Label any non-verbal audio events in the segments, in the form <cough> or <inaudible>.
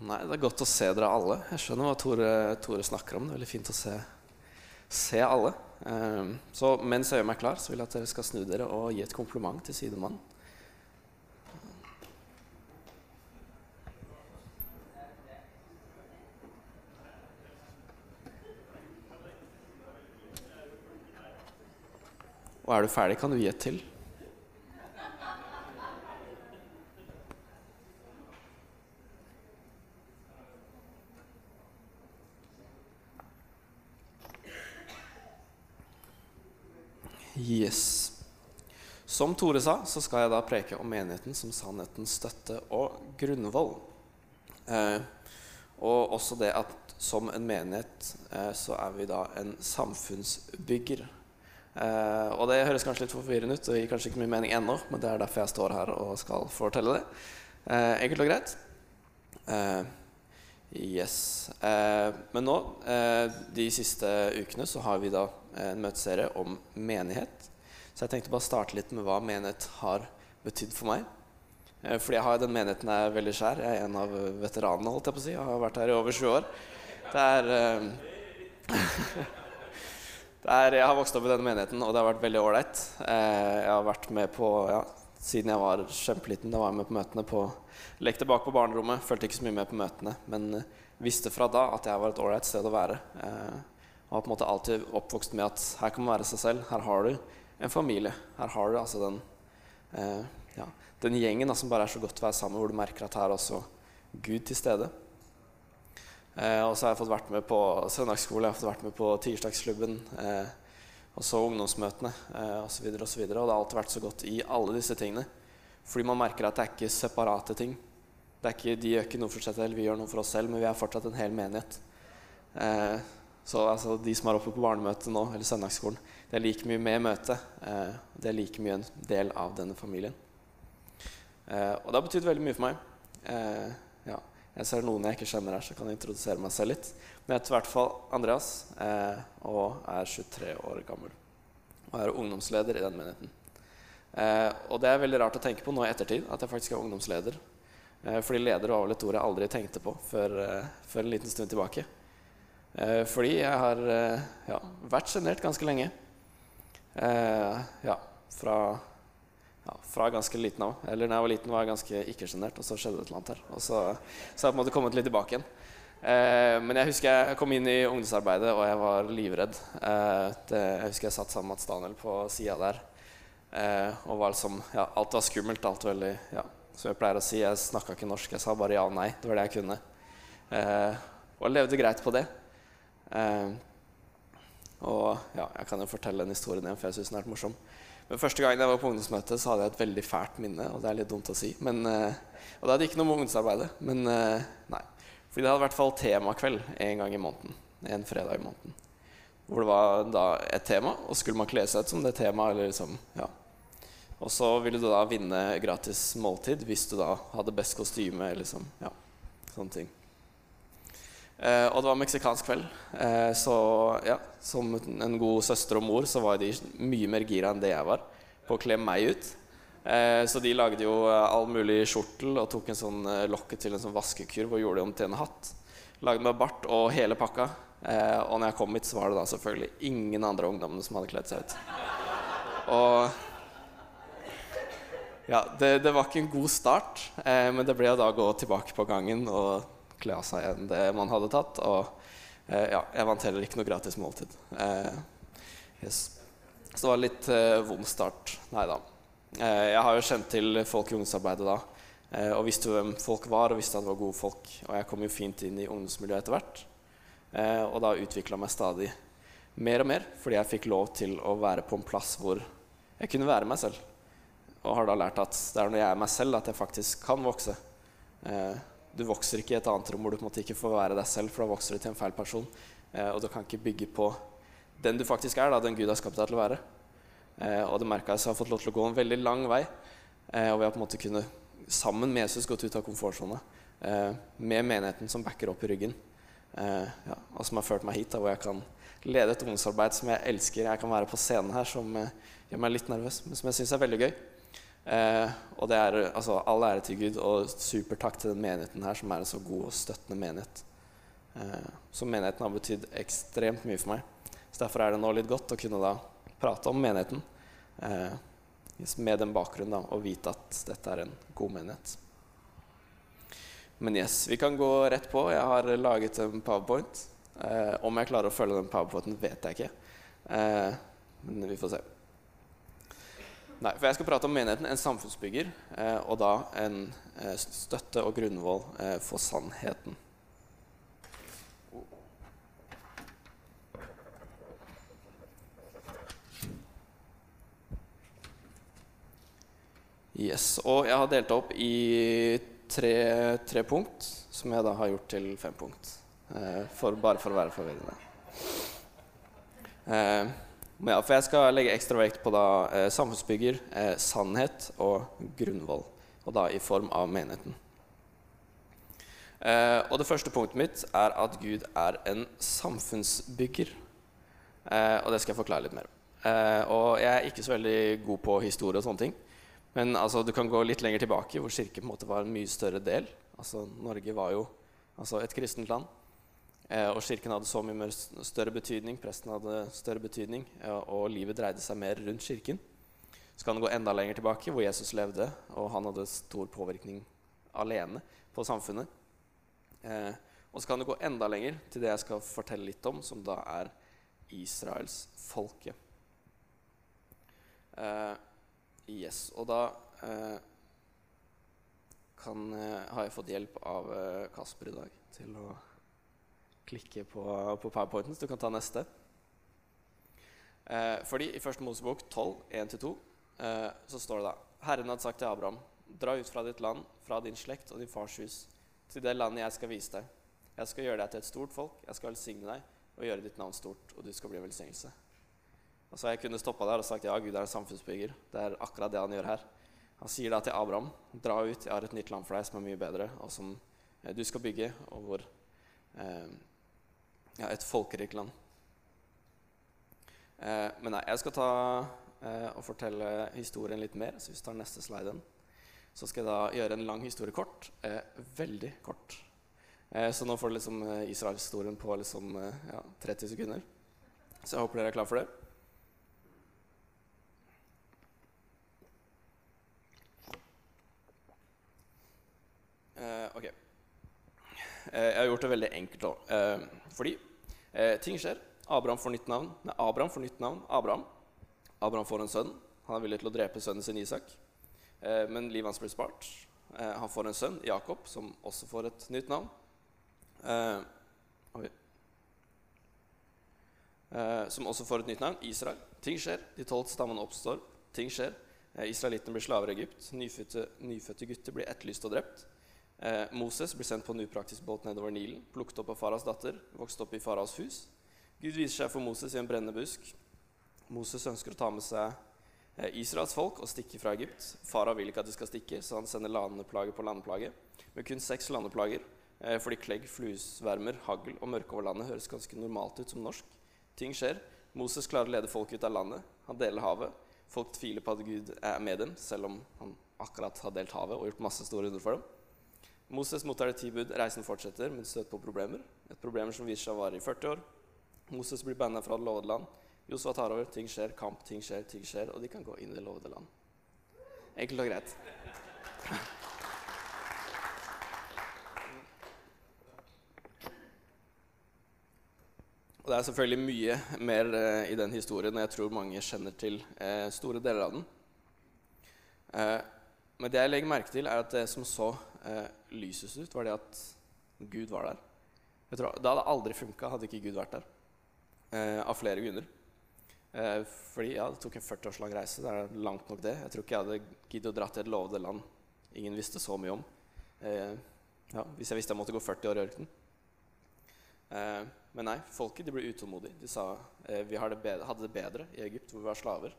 Nei, det er godt å se dere alle. Jeg skjønner hva Tore, Tore snakker om. Det er veldig fint å se, se alle. Um, så mens jeg gjør meg klar, så vil jeg at dere skal snu dere og gi et kompliment til sidemannen. Og er du ferdig, kan du gi et til. Yes. Som Tore sa, så skal jeg da preke om menigheten som sannhetens støtte og grunnvoll. Eh, og også det at som en menighet eh, så er vi da en samfunnsbygger. Eh, og det høres kanskje litt forvirrende ut og gir kanskje ikke mye mening ennå, men det er derfor jeg står her og skal fortelle det. Eh, enkelt og greit. Eh, yes. Eh, men nå, de siste ukene, så har vi da en møteserie om menighet. Så jeg tenkte bare å starte litt med hva menighet har betydd for meg. Eh, fordi jeg har den menigheten er veldig skjær. Jeg er en av veteranene. holdt Jeg på å si. Jeg har vært her i over sju år. Det er, uh, <laughs> det er, Jeg har vokst opp i denne menigheten, og det har vært veldig ålreit. Uh, jeg har vært med på ja, Siden jeg var kjempeliten, da var jeg med på møtene på Lekte bak på barnerommet. Følte ikke så mye med på møtene, men visste fra da at jeg var et ålreit sted å være. Og har på en måte alltid oppvokst med at her kan man være seg selv. Her har du en familie. Her har du altså den, eh, ja, den gjengen da, som bare er så godt å være sammen, hvor du merker at her er også Gud til stede. Eh, og så har jeg fått vært med på søndagsskole, jeg har fått vært med på tirsdagsklubben. Eh, og så ungdomsmøtene eh, osv. Og, så videre, og det har alltid vært så godt i alle disse tingene. Fordi man merker at det er ikke separate ting. Det er ikke, de gjør ikke noe for seg selv, vi gjør noe for oss selv, men vi er fortsatt en hel menighet. Eh, så altså, de som er oppe på barnemøtet nå, eller søndagsskolen, det er like mye med møtet. Eh, det er like mye en del av denne familien. Eh, og det har betydd veldig mye for meg. Eh, ja, jeg ser noen jeg ikke kjenner her, så kan jeg introdusere meg selv litt. Men jeg heter i hvert fall Andreas og er 23 år gammel. Og er ungdomsleder i den menigheten. Og det er veldig rart å tenke på nå i ettertid, at jeg faktisk er ungdomsleder. Fordi leder var vel et ord jeg aldri tenkte på før, før en liten stund tilbake. Fordi jeg har ja, vært sjenert ganske lenge. Eh, ja, fra, ja, fra ganske liten av. Eller da jeg var liten, var jeg ganske ikke-sjenert, og så skjedde det et eller annet her. Og så, har jeg på en måte kommet litt tilbake igjen. Eh, men jeg husker jeg kom inn i ungdomsarbeidet, og jeg var livredd. Eh, det, jeg husker jeg satt sammen med Daniel på sida der. Eh, og var liksom, ja, alt var skummelt. alt veldig, ja. Som jeg pleier å si, jeg snakka ikke norsk. Jeg sa bare ja og nei. Det var det jeg kunne. og jeg levde greit på det. Eh, og ja, jeg kan jo fortelle den historien igjen, for jeg syns den er morsom. Men Første gang jeg var på ungdomsmøte, så hadde jeg et veldig fælt minne. Og det er litt dumt å si. Men, eh, og det hadde ikke noe med ungdomsarbeidet. Men eh, nei. Fordi det hadde i hvert fall temakveld en gang i måneden. En fredag i måneden. Hvor det var da et tema, og skulle man kle seg ut som det temaet. Eller liksom, ja. Og så ville du da vinne gratis måltid hvis du da hadde best kostyme. Eller liksom, ja, sånne ting. Eh, og det var meksikansk kveld. Eh, så ja, som en god søster og mor så var de mye mer gira enn det jeg var på å kle meg ut. Eh, så de lagde jo all mulig skjortel og tok en sånn lokket til en sånn vaskekurv og gjorde det om til en hatt. Lagde meg bart og hele pakka. Og når jeg kom hit, så var det da selvfølgelig ingen andre ungdommene som hadde kledd seg ut. Og ja, det, det var ikke en god start, eh, men det ble da å gå tilbake på gangen og kle av seg enn det man hadde tatt. Og eh, ja, jeg vant heller ikke noe gratis måltid. Eh, yes. Så det var litt eh, vond start. Nei da. Jeg har jo kjent til folk i ungdomsarbeidet da. Og visste hvem folk var, og visste at det var gode folk. Og jeg kom jo fint inn i ungdomsmiljøet etter hvert. Og da utvikla meg stadig mer og mer, fordi jeg fikk lov til å være på en plass hvor jeg kunne være meg selv. Og har da lært at det er når jeg er meg selv, at jeg faktisk kan vokse. Eh, du vokser ikke i et annet rom hvor du på en måte ikke får være deg selv, for da vokser du til en feil person. Eh, og du kan ikke bygge på den du faktisk er, da, den Gud har skapt deg til å være. Eh, og det merka jeg så jeg har fått lov til å gå en veldig lang vei. Eh, og vi har på en måte kunnet sammen med Jesus gått ut av komfortsona. Eh, med menigheten som backer opp i ryggen. Eh, ja, og som har ført meg hit, da, hvor jeg kan lede et ungdomsarbeid som jeg elsker. Jeg kan være på scenen her som eh, gjør meg litt nervøs, men som jeg syns er veldig gøy. Eh, og det er altså, all ære til Gud og super takk til den menigheten her, som er en så god og støttende menighet. Eh, så menigheten har betydd ekstremt mye for meg. Så Derfor er det nå litt godt å kunne da prate om menigheten eh, med den bakgrunnen da, og vite at dette er en god menighet. Men yes, vi kan gå rett på. Jeg har laget en powerpoint. Eh, om jeg klarer å følge den powerpointen, vet jeg ikke. Eh, men vi får se. Nei, for Jeg skal prate om menigheten, en samfunnsbygger, eh, og da en eh, støtte og grunnvoll eh, for sannheten. Yes, Og jeg har delt opp i tre, tre punkt, som jeg da har gjort til fem punkt. For, bare for å være forvirrende. Ja, for jeg skal legge ekstra vekt på da eh, samfunnsbygger, eh, sannhet og grunnvoll. Og da i form av menigheten. Eh, og det første punktet mitt er at Gud er en samfunnsbygger. Eh, og det skal jeg forklare litt mer om. Eh, og jeg er ikke så veldig god på historie og sånne ting. Men altså, du kan gå litt lenger tilbake, hvor kirke på en måte var en mye større del. Altså, Norge var jo altså, et kristent land. Eh, og kirken hadde så mye større betydning, presten hadde større betydning, og livet dreide seg mer rundt kirken. Så kan det gå enda lenger tilbake, hvor Jesus levde, og han hadde stor påvirkning alene på samfunnet. Eh, og så kan det gå enda lenger til det jeg skal fortelle litt om, som da er Israels folke. Eh, yes, og da eh, kan, eh, har jeg fått hjelp av eh, Kasper i dag til å klikke på, på powerpointen, så du kan ta neste. Eh, fordi i første Mosebok 12, 1-2, eh, så står det da Herren hadde sagt til Abraham, dra ut fra ditt land, fra din slekt og din fars hus, til det landet jeg skal vise deg. Jeg skal gjøre deg til et stort folk, jeg skal velsigne deg og gjøre ditt navn stort, og du skal bli en velsignelse. Altså, så Jeg kunne stoppa der og sagt ja, Gud er en samfunnsbygger. Det er akkurat det han gjør her. Han sier da til Abraham, dra ut, jeg har et nytt land for deg som er mye bedre, og som eh, du skal bygge, og hvor eh, ja, et folkerikt land. Eh, men nei, jeg skal ta eh, og fortelle historien litt mer. Så hvis vi tar neste sliden, så skal jeg da gjøre en lang historie kort. Eh, veldig kort. Eh, så nå får du liksom eh, Israel-historien på liksom, eh, ja, 30 sekunder. Så jeg håper dere er klar for det. ok. jeg har gjort det veldig enkelt òg. fordi Eh, ting skjer. Abraham får nytt navn. Nei, Abraham får nytt navn. Abraham. Abraham får en sønn. Han er villig til å drepe sønnen sin Isak, eh, men livet hans blir spart. Eh, han får en sønn, Jakob, som også får et nytt navn. Eh, eh, som også får et nytt navn, Israel. Ting skjer. De tolv stammene oppstår. Ting skjer. Eh, Israelittene blir slaver i Egypt. Nyfødte, nyfødte gutter blir etterlyst og drept. Eh, Moses blir sendt på en upraktisk båt nedover Nilen, plukket opp av faras datter, vokste opp i faras hus. Gud viser seg for Moses i en brennende busk. Moses ønsker å ta med seg eh, Israels folk og stikke fra Egypt. Farah vil ikke at de skal stikke, så han sender landeplage på landeplage. Med kun seks landeplager, eh, fordi klegg, fluesvermer, hagl og mørke over landet høres ganske normalt ut som norsk. Ting skjer. Moses klarer å lede folk ut av landet. Han deler havet. Folk tviler på at Gud er med dem, selv om han akkurat har delt havet og gjort masse store under for dem. Moses mottar det ti bud. Reisen fortsetter, men støter på problemer. Et problem som viser seg å vare i 40 år. Moses blir banna fra det lovede land. Josua tar over. Ting skjer, kamp, ting skjer, ting skjer. Og de kan gå inn i det lovede land. Enkelt og greit. Og Det er selvfølgelig mye mer eh, i den historien, og jeg tror mange kjenner til eh, store deler av den. Eh, men det jeg legger merke til, er at det som så eh, lyset ut, var det at Gud var der. Tror, det hadde aldri funka hadde ikke Gud vært der. Eh, av flere grunner. Eh, fordi ja, Det tok en 40 års lang reise. Det er langt nok det. Jeg tror ikke jeg hadde giddet å dra til et lovede land ingen visste så mye om. Eh, ja, hvis jeg visste jeg måtte gå 40 år i ørkenen. Eh, men nei, folket de ble utålmodige. De sa eh, vi hadde det, bedre, hadde det bedre i Egypt, hvor vi var slaver.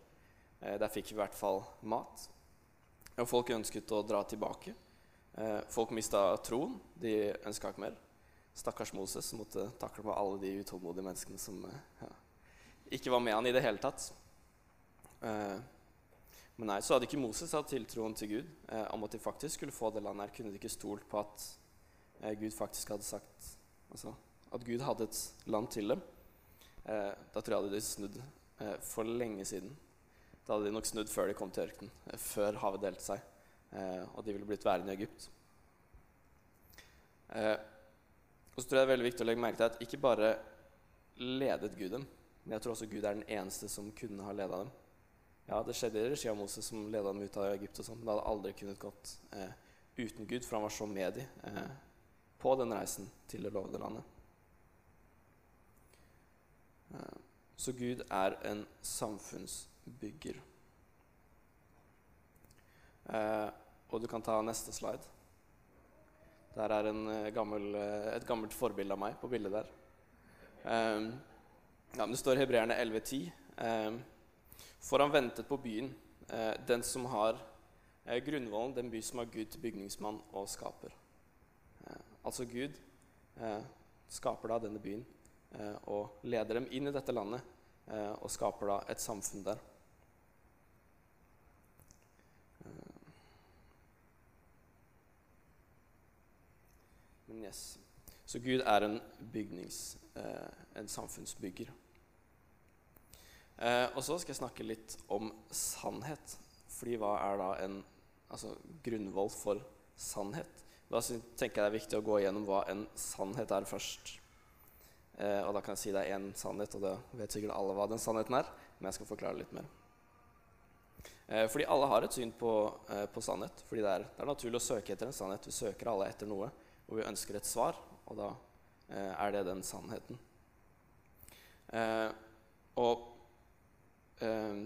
Der fikk vi i hvert fall mat. Og folk ønsket å dra tilbake. Eh, folk mista troen. De ønska ikke mer. Stakkars Moses som måtte takle med alle de utålmodige menneskene som eh, ja, ikke var med han i det hele tatt. Eh, Men nei, så hadde ikke Moses hatt tiltroen til Gud om at de faktisk skulle få det landet her. Kunne de ikke stolt på at Gud faktisk hadde sagt altså, At Gud hadde et land til dem. Da tror jeg hadde de snudd for lenge siden. Da hadde de nok snudd før de kom til ørkenen, før havet delte seg. Eh, og de ville blitt værende i Egypt. og så tror jeg det er veldig viktig å legge merke til at ikke bare ledet Gud dem, men jeg tror også Gud er den eneste som kunne ha leda dem. Ja, det skjedde i regi av Moses som leda dem ut av Egypt, og sånt, men det hadde aldri kunnet gått eh, uten Gud, for han var så med dem eh, på den reisen til det lovede landet. Eh, så Gud er en samfunnsbygger. Eh, og du kan ta neste slide. Der er eh, gammel, eh, et gammelt forbilde av meg på bildet der. ja, men Det står Hebreerne 11.10. For han ventet på byen, uh, den som har uh, grunnvollen, den by som har Gud til bygningsmann og skaper. Uh, altså Gud skaper da denne byen og leder dem inn i dette landet og skaper da et samfunn der. Men yes. Så Gud er en bygnings... en samfunnsbygger. Eh, og så skal jeg snakke litt om sannhet. Fordi hva er da en altså, grunnvoll for sannhet? Da tenker jeg det er viktig å gå igjennom hva en sannhet er først. Eh, og da kan jeg si det er én sannhet, og da vet sikkert alle hva den sannheten er. Men jeg skal forklare litt mer. Eh, fordi alle har et syn på, eh, på sannhet. Fordi det er, det er, naturlig å søke etter en sannhet. Vi søker alle etter noe, og vi ønsker et svar. Og da eh, er det den sannheten. Eh, og eh,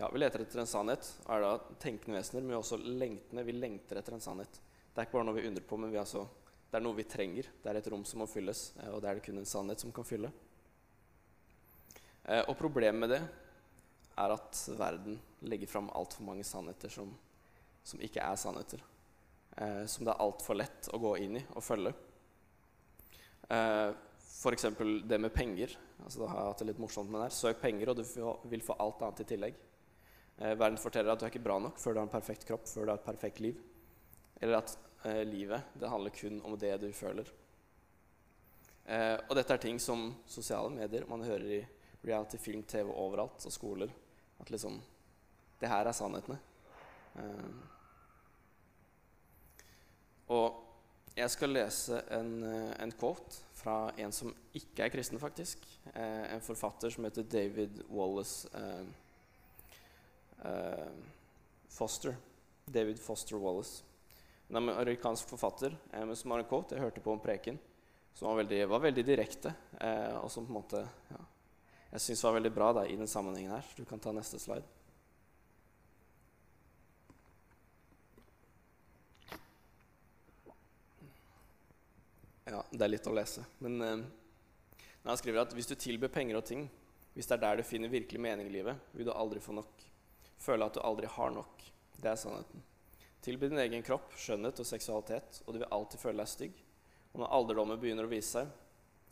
ja, vi leter etter en sannhet, og er da tenkende vesener, men vi også lengtende. Vi lengter etter en sannhet. Det er ikke bare noe vi undrer på, men altså, det er noe vi trenger. Det er et rom som må fylles, eh, og det er det kun en sannhet som kan fylle. Eh, og problemet med det er at verden legger fram altfor mange sannheter som, som, ikke er sannheter. Eh, som det er altfor lett å gå inn i og følge. F.eks. det med penger. Altså, da har jeg hatt det litt morsomt med det her. Søk penger, og du vil få alt annet i tillegg. Eh, verden forteller at du er ikke bra nok før du har en perfekt kropp, før du har et perfekt liv. Eller at eh, livet det handler kun om det du føler. Eh, og dette er ting som sosiale medier Man hører i reality, film, TV overalt, og skoler. At liksom Det her er sannhetene. Eh, og jeg skal lese en, eh, en, quote fra en som ikke er kristen, faktisk. Eh, en forfatter som heter David Wallace eh, eh, Foster. David Foster Wallace. En amerikansk forfatter eh, som har en quote. Jeg hørte på en preken som var veldig, var veldig direkte, eh, og som på en måte ja, jeg syns var veldig bra da, i den sammenhengen her. Du kan ta neste slide. Ja, det er litt å lese. Men eh, han skriver at hvis du tilbyr penger og ting, hvis det er der du finner virkelig mening i livet, vil du aldri få nok. Føle at du aldri har nok. Det er sannheten. Tilby din egen kropp, skjønnhet og seksualitet, og du vil alltid føle deg stygg. Og når alderdommen begynner å vise seg,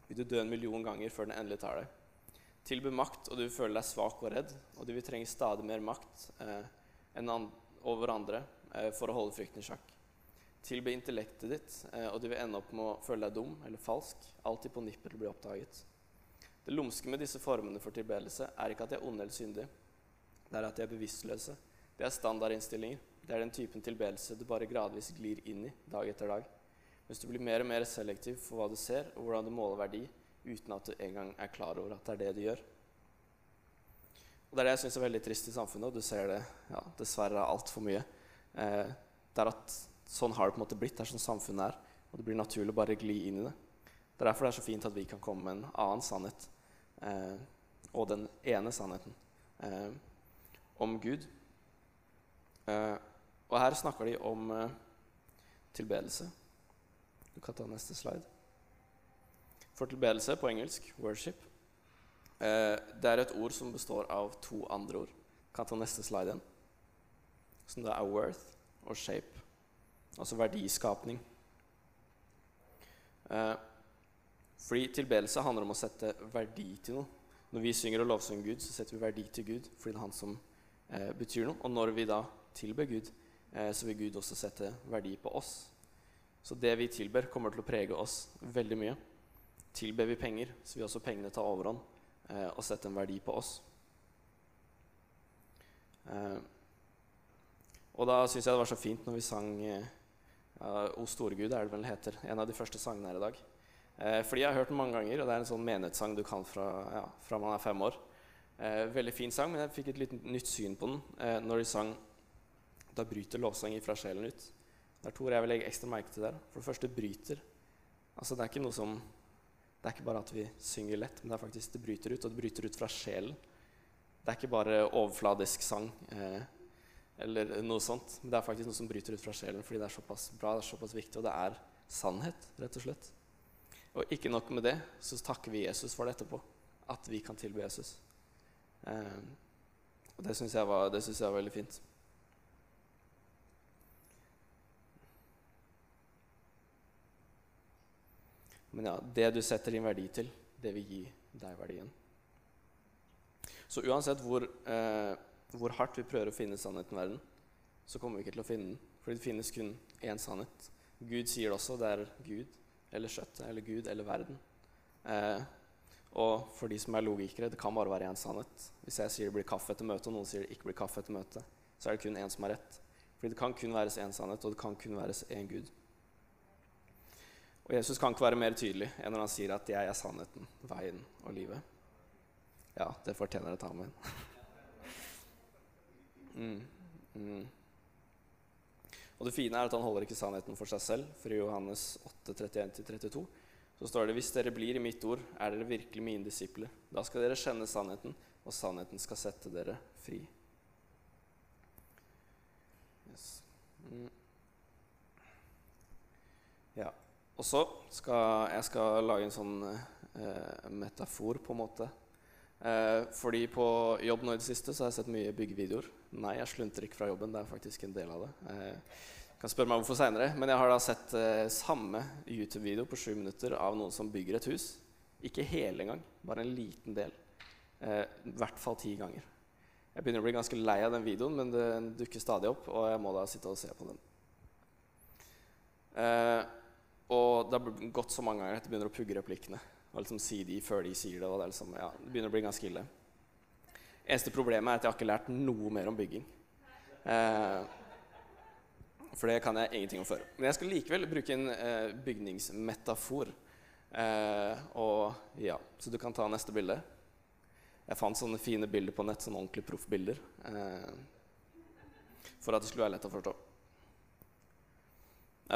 vil du dø en million ganger før den endelig tar deg. Tilby makt, og du vil føle deg svak og redd, og du vil trenge stadig mer makt eh, enn over andre eh, for å holde frykten i sjakk. Tilby intellektet ditt, eh, og du vil ende opp med å føle deg dum eller falsk, alltid på nippet til å bli oppdaget. Det lumske med disse formene for tilbedelse er ikke at de er onde eller syndige, det er at de er bevisstløse. Det er standardinnstillinger. Det er den typen tilbedelse du bare gradvis glir inn i dag etter dag. Hvis du blir mer og mer selektiv for hva du ser, og hvordan du måler verdi, uten at du engang er klar over at det er det du gjør. Og Det er det jeg syns er veldig trist i samfunnet, og du ser det ja, dessverre altfor mye. Eh, det er at sånn har det på en måte blitt. Det er sånn samfunnet er. Og det blir naturlig å bare gli inn i det. Det er derfor det er så fint at vi kan komme med en annen sannhet. Eh, og den ene sannheten eh, om Gud. Eh, og her snakker de om eh, tilbedelse. Du kan ta neste slide. For tilbedelse på engelsk, worship, eh, det er et ord som består av to andre ord. Du kan ta neste slide igjen. Som det er worth og shape altså verdiskapning. Eh, fordi tilbedelse handler om å sette verdi til noe. Når vi synger og lovsynger Gud, så setter vi verdi til Gud fordi det er Han som eh, betyr noe. Og når vi da tilber Gud, eh, så vil Gud også sette verdi på oss. Så det vi tilber, kommer til å prege oss veldig mye. Tilber vi penger, så vil også pengene ta overhånd eh, og sette en verdi på oss. Eh, og da syns jeg det var så fint når vi sang O store Gud, er det vel heter. En av de første sangene her i dag. Eh, fordi jeg har hørt den mange ganger, og det er en sånn menighetssang du kan fra, ja, fra man er fem år. Eh, veldig fin sang, men jeg fikk et litt nytt syn på den eh, når de sang 'Da bryter lovsang fra sjelen ut'. Det er to ord jeg vil legge ekstra merke til der. For det første bryter. Altså Det er ikke noe som Det er ikke bare at vi synger lett, men det er faktisk det bryter ut, og det bryter ut fra sjelen. Det er ikke bare overfladisk sang eh, eller noe sånt, men det er faktisk noe som bryter ut fra sjelen fordi det er såpass bra, det er såpass viktig, og det er sannhet, rett og slett. Og ikke nok med det, så takker vi Jesus for det etterpå. At vi kan tilby Jesus. Eh, og det syns jeg, jeg, var veldig fint. Men ja, det du setter din verdi til, det vil gi deg verdien. Så uansett hvor, eh, hvor hardt vi prøver å finne sannheten i verden, så kommer vi ikke til å finne den. Fordi det finnes kun én sannhet. Gud sier det også. Det er Gud eller kjøttet eller Gud eller verden. Eh, og for de som er logikere, det kan bare være én sannhet. Hvis jeg sier det blir kaffe etter møtet, og noen sier det ikke blir kaffe etter møtet, så er det kun én som har rett. Fordi det kan kun være én sannhet, og det kan kun være én Gud. Og Jesus kan ikke være mer tydelig enn når han sier at 'jeg er sannheten, veien og livet'. Ja, det fortjener et amen. Mm, mm. Og det fine er at han holder ikke sannheten for seg selv. For i Johannes 8, 31-32 så står det hvis dere blir i mitt ord, er dere virkelig mine disipler. Da skal dere kjenne sannheten, og sannheten skal sette dere fri. Yes. Mm. Ja. Og så skal jeg skal lage en sånn eh, metafor, på en måte. Eh, fordi på jobb nå i det siste så har jeg sett mye byggevideoer. Nei, jeg slunter ikke fra jobben. Det er faktisk en del av det. Eh, kan spørre meg hvorfor senere, men jeg har da sett eh, samme YouTube-video på sju minutter av noen som bygger et hus. Ikke hele engang, bare en liten del. Eh, I hvert fall ti ganger. Jeg begynner å bli ganske lei av den videoen, men den dukker stadig opp, og jeg må da sitte og se på den. Eh, og det har gått så mange ganger at jeg begynner å pugge replikkene. Og liksom si de før de sier det. og Det, liksom, ja, det begynner å bli ganske ille. Eneste problemet er at jeg har ikke lært noe mer om bygging. Eh, for det kan jeg ingenting om før. Men jeg skal likevel bruke en eh, bygningsmetafor. Eh, og ja, Så du kan ta neste bilde. Jeg fant sånne fine bilder på nett, sånne ordentlige proffbilder. Eh, for at det skulle være lett å forstå.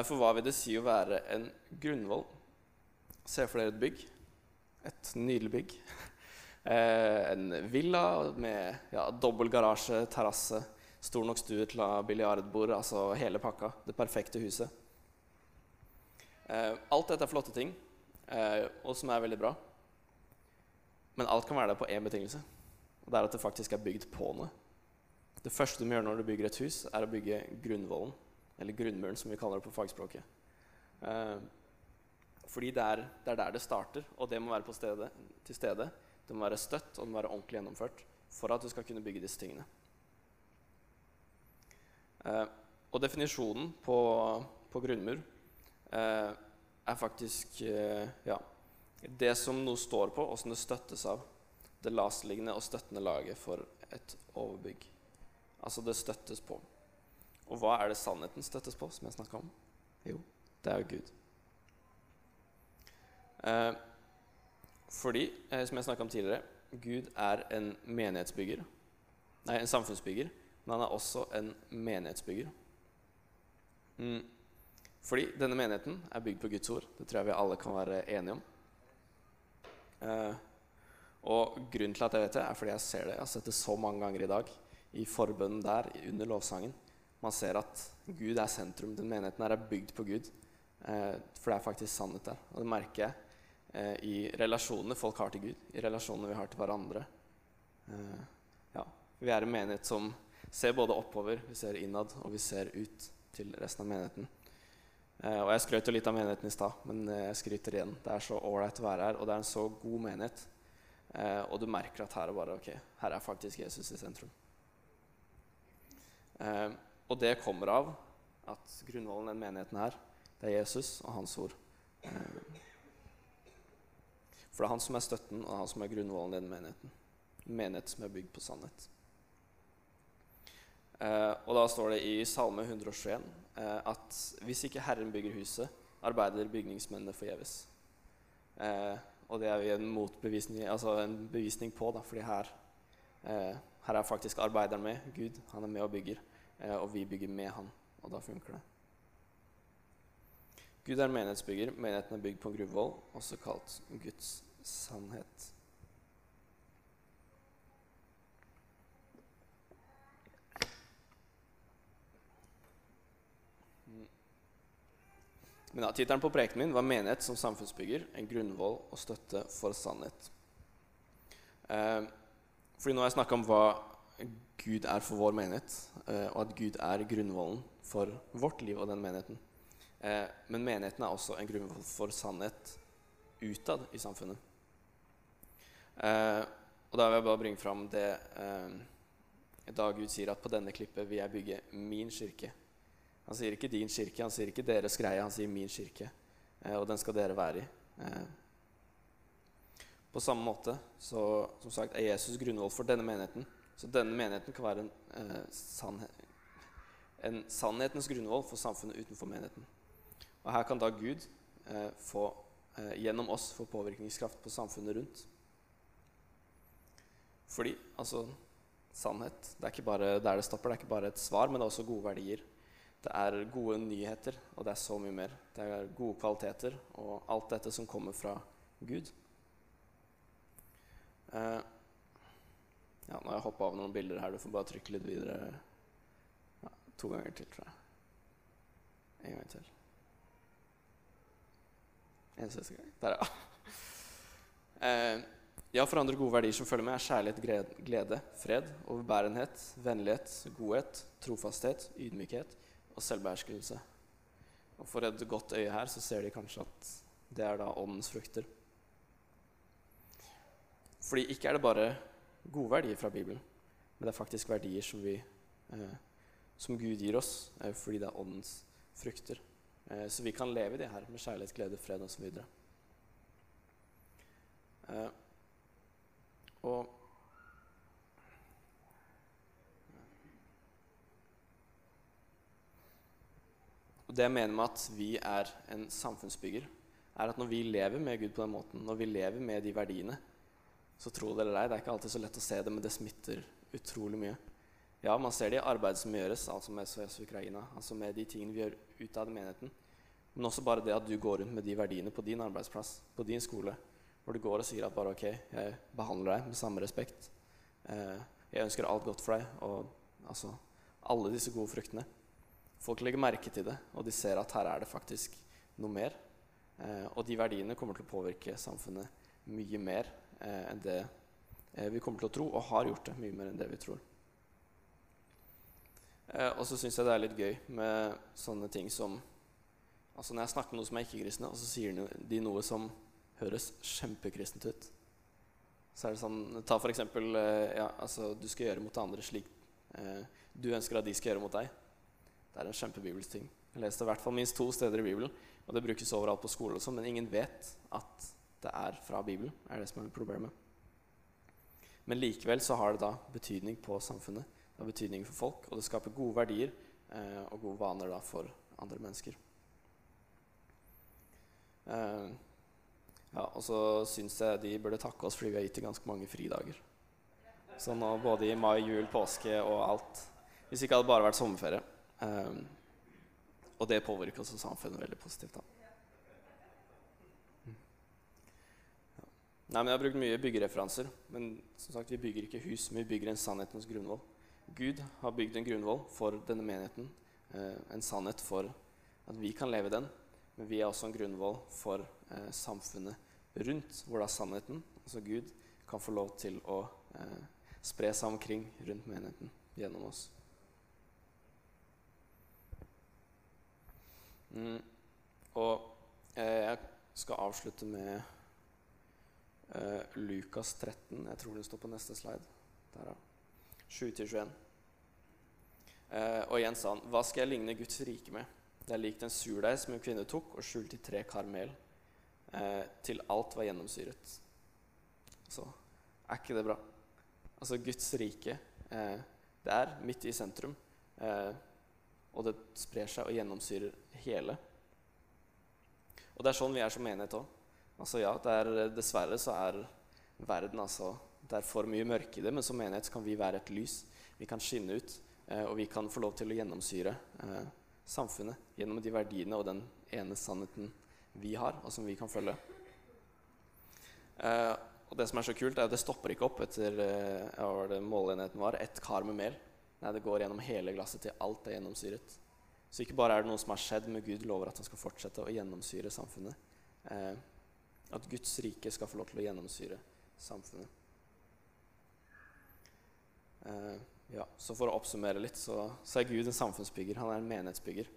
For hva vil det si å være en grunnvoll? Se for dere et bygg. Et nydelig bygg. Eh, en villa med ja, dobbel garasje, terrasse, stor nok stue til å ha biljardbord, altså hele pakka. Det perfekte huset. Eh, alt dette er flotte ting, eh, og som er veldig bra. Men alt kan være det på én betingelse, og det er at det faktisk er bygd på noe. Det første du må gjøre når du bygger et hus, er å bygge grunnvollen. Eller grunnmuren, som vi kaller det på fagspråket. Fordi det er, det er, der det starter, og det må være stede, til stede. Det må være støtt, og det må være ordentlig gjennomført for at du skal kunne bygge disse tingene. Eh, og definisjonen på, på grunnmur eh, er faktisk eh, ja, det som noe står på, og som det støttes av. Det lastliggende og støttende laget for et overbygg. Altså det støttes på. Og hva er det sannheten støttes på, som jeg snakka om? Jo, det er jo Gud. Eh, fordi, eh, som jeg snakka om tidligere, Gud er en menighetsbygger. Nei, en samfunnsbygger, men han er også en menighetsbygger. Mm. Fordi denne menigheten er bygd på Guds ord. Det tror jeg vi alle kan være enige om. Eh, og grunnen til at jeg vet det, er fordi jeg ser det. Jeg har sett det så mange ganger i dag. I forbønnen der, under lovsangen. Man ser at Gud er sentrum. Den menigheten her er bygd på Gud. For det er faktisk sannhet der. Og det merker jeg eh, i relasjonene folk har til Gud, i relasjonene vi har til hverandre. Eh, ja. Vi er en menighet som ser både oppover, vi ser innad, og vi ser ut til resten av menigheten. Eh, og jeg skrøt jo litt av menigheten i stad, men jeg skryter igjen. Det er så ålreit å være her, og det er en så god menighet. Og du merker at her er bare ok, her er faktisk Jesus i sentrum. Og det kommer av at grunnvollen i den menigheten her, det er Jesus og hans ord. For det er han som er støtten, og han som er grunnvollen i den menigheten. En menighet som er bygd på sannhet. Eh, og da står det i Salme 121 eh, at hvis ikke Herren bygger huset, arbeider bygningsmennene forgjeves. Eh, og det er jo en altså en bevisning på, da, fordi her, eh, her er faktisk arbeideren med. Gud, han er med og bygger, eh, og vi bygger med han. Og da funker det. Gud er en menighetsbygger. Menigheten er bygd på en også kalt Guds sannhet. Men ja, Tittelen på preken min var 'Menighet som samfunnsbygger. En grunnvoll og støtte for sannhet'. Eh, fordi nå har jeg snakka om hva Gud er for vår menighet, eh, og at Gud er grunnvollen for vårt liv og den menigheten. Eh, men menigheten er også en grunnvoll for sannhet utad i samfunnet. Eh, og da vil jeg bare bringe fram det eh, da Gud sier at på denne klippet vil jeg bygge min kirke. Han sier ikke din kirke, han sier ikke deres greie, han sier min kirke. Og den skal dere være i. På samme måte så som sagt, er Jesus grunnvoll for denne menigheten. Så denne menigheten kan være en, eh, sannhet, en sannhetens grunnvoll for samfunnet utenfor menigheten. Og her kan da Gud eh, få, eh, gjennom oss få påvirkningskraft på samfunnet rundt. Fordi altså, sannhet det er ikke bare der det stopper, det er ikke bare et svar, men det er også gode verdier. Det er gode nyheter, og det er så mye mer. Det er gode kvaliteter og alt dette som kommer fra Gud. Eh, ja, nå har jeg hoppa av noen bilder her. Du får bare trykke litt videre. Ja, to ganger til, tror jeg. En gang til. En siste gang. Der, ja. Eh, ja, for andre gode verdier som følger med, er kjærlighet, glede, fred, overbærenhet, vennlighet, godhet, trofasthet, ydmykhet og selvbeherskelse. Og for et godt øye her så ser de kanskje at det er da åndens frukter. Fordi ikke er det bare gode verdier fra Bibelen, men det er faktisk verdier som, vi, eh, som Gud gir oss fordi det er åndens frukter. Eh, så vi kan leve i det her med kjærlighet, glede, fred osv. Eh, og Og Det jeg mener med at vi er en samfunnsbygger, er at når vi lever med Gud på den måten, når vi lever med de verdiene, så tro det eller ei, det er ikke alltid så lett å se det, men det smitter utrolig mye. Ja, man ser det i arbeidet som gjøres, altså med SOS Ukraina, altså med de tingene vi gjør ut av menigheten. Men også bare det at du går rundt med de verdiene på din arbeidsplass, på din skole, hvor du går og sier at bare ok, jeg behandler deg med samme respekt. Eh, jeg ønsker alt godt for deg, og altså alle disse gode fruktene. Folk legger merke til det, og de ser at her er det faktisk noe mer. Eh, og de verdiene kommer til å påvirke samfunnet mye mer eh, enn det eh, vi kommer til å tro, og har gjort det mye mer enn det vi tror. Eh, og så syns jeg det er litt gøy med sånne ting som Altså Når jeg snakker med noen som er ikke-kristne, og så sier de noe som høres kjempekristent ut Så er det sånn Ta for eksempel eh, ja, altså, Du skal gjøre mot andre slik eh, du ønsker at de skal gjøre mot deg. Det er en kjempebibelsk ting. Jeg leste i hvert fall minst to steder i Bibelen, og det brukes overalt på skole også, men ingen vet at det er fra Bibelen. er det som er problemet. Men likevel så har det da betydning på samfunnet. Har betydning for folk, og det skaper gode verdier eh, og gode vaner da for andre mennesker. Eh, ja, og så syns jeg de burde takke oss fordi vi har gitt dem ganske mange fridager. Så nå både i mai, jul, påske og alt. Hvis ikke hadde bare vært sommerferie. Eh, og det påvirker også samfunnet veldig positivt. da. Nei, men Jeg har brukt mye byggereferanser. Men som sagt, vi bygger ikke hus, men vi bygger en sannhetens grunnvoll. Gud har bygd en grunnvoll for denne menigheten. Eh, en sannhet for at vi kan leve den. Men vi er også en grunnvoll for eh, samfunnet rundt, hvor da sannheten, altså Gud, kan få lov til å eh, spre seg omkring rundt menigheten gjennom oss. Mm. Og jeg skal avslutte med Lukas 13. Jeg tror den står på neste slide. Der, ja. 7-21. Eh, og igjen sa han, hva skal jeg ligne Guds rike med? Det er likt en surdeig som en kvinne tok og skjulte i tre kar mel, eh, til alt var gjennomsyret. Så er ikke det bra? Altså, Guds rike, eh, det er midt i sentrum, og det sprer seg og gjennomsyrer hele. Og det er sånn vi er som menighet òg. Altså, ja, dessverre så er verden altså Det er for mye mørke i det, men som menighet kan vi være et lys. Vi kan skinne ut, eh, og vi kan få lov til å gjennomsyre eh, samfunnet gjennom de verdiene og den ene sannheten vi har, og som vi kan følge. Eh, og det som er så kult, er at det stopper ikke opp etter eh, ja, det målenheten var, ett kar med mel. Nei, det går gjennom hele glasset til alt er gjennomsyret. Så ikke bare er det noe som har skjedd, men Gud lover at han skal fortsette å gjennomsyre samfunnet. Eh, at Guds rike skal få lov til å gjennomsyre samfunnet. Eh, ja, så For å oppsummere litt, så, så, er Gud en samfunnsbygger. Han er en menighetsbygger.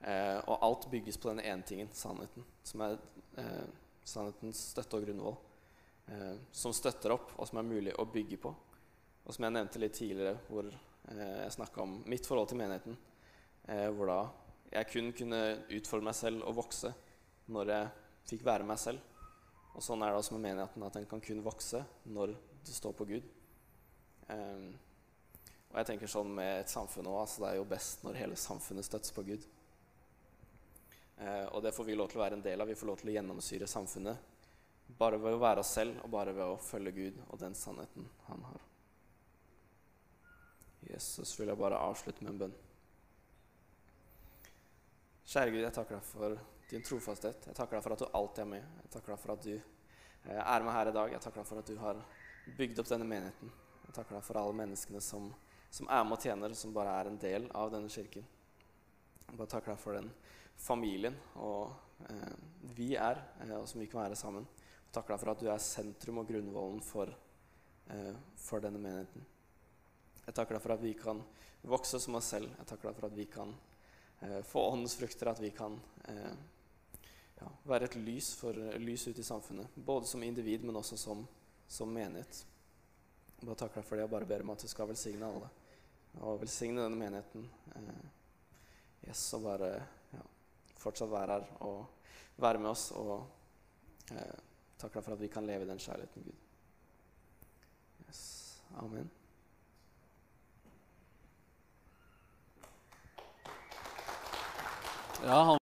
Eh, og alt bygges på den ene tingen, sannheten, som er eh, sannhetens støtte og grunnvoll. Eh, som støtter opp, og som er mulig å bygge på. Og som jeg nevnte litt tidligere, hvor eh, jeg snakka om mitt forhold til menigheten. Eh, hvor da jeg kun kunne utfordre meg selv og vokse når jeg fikk være meg selv. Og sånn er det også med menigheten, at den kan kun vokse når det står på Gud. Um, og jeg tenker sånn med et samfunn òg, altså det er jo best når hele samfunnet støttes på Gud. Eh, og det får vi lov til å være en del av. Vi får lov til å gjennomsyre samfunnet bare ved å være oss selv og bare ved å følge Gud og den sannheten han har. Jesus vil jeg bare avslutte med en bønn. Kjære Gud, jeg takker deg for din trofasthet. Jeg takker deg for at du alltid er med. Jeg takker deg for at du eh, er med her i dag. Jeg takker deg for at du har bygd opp denne menigheten. Jeg takker deg for alle menneskene som, som er med og tjener, som bare er en del av denne kirken. Jeg bare takker deg for den familien og eh, vi er, eh, og som vi kan være sammen. Jeg takker deg for at du er sentrum og grunnvollen for, eh, for denne menigheten. Jeg takker deg for at vi kan vokse som oss selv. Jeg takker deg for at vi kan eh, få åndens frukter, at vi kan eh, ja, være et lys, for, lys ut i samfunnet. Både som individ, men også som, som menighet. Bare takker deg for det og bare ber om at du skal velsigne alle. Og velsigne denne menigheten. Eh, yes, og bare ja, fortsatt være her og være med oss. Og eh, takker deg for at vi kan leve i den kjærligheten, Gud. Yes. Amen. Ja, han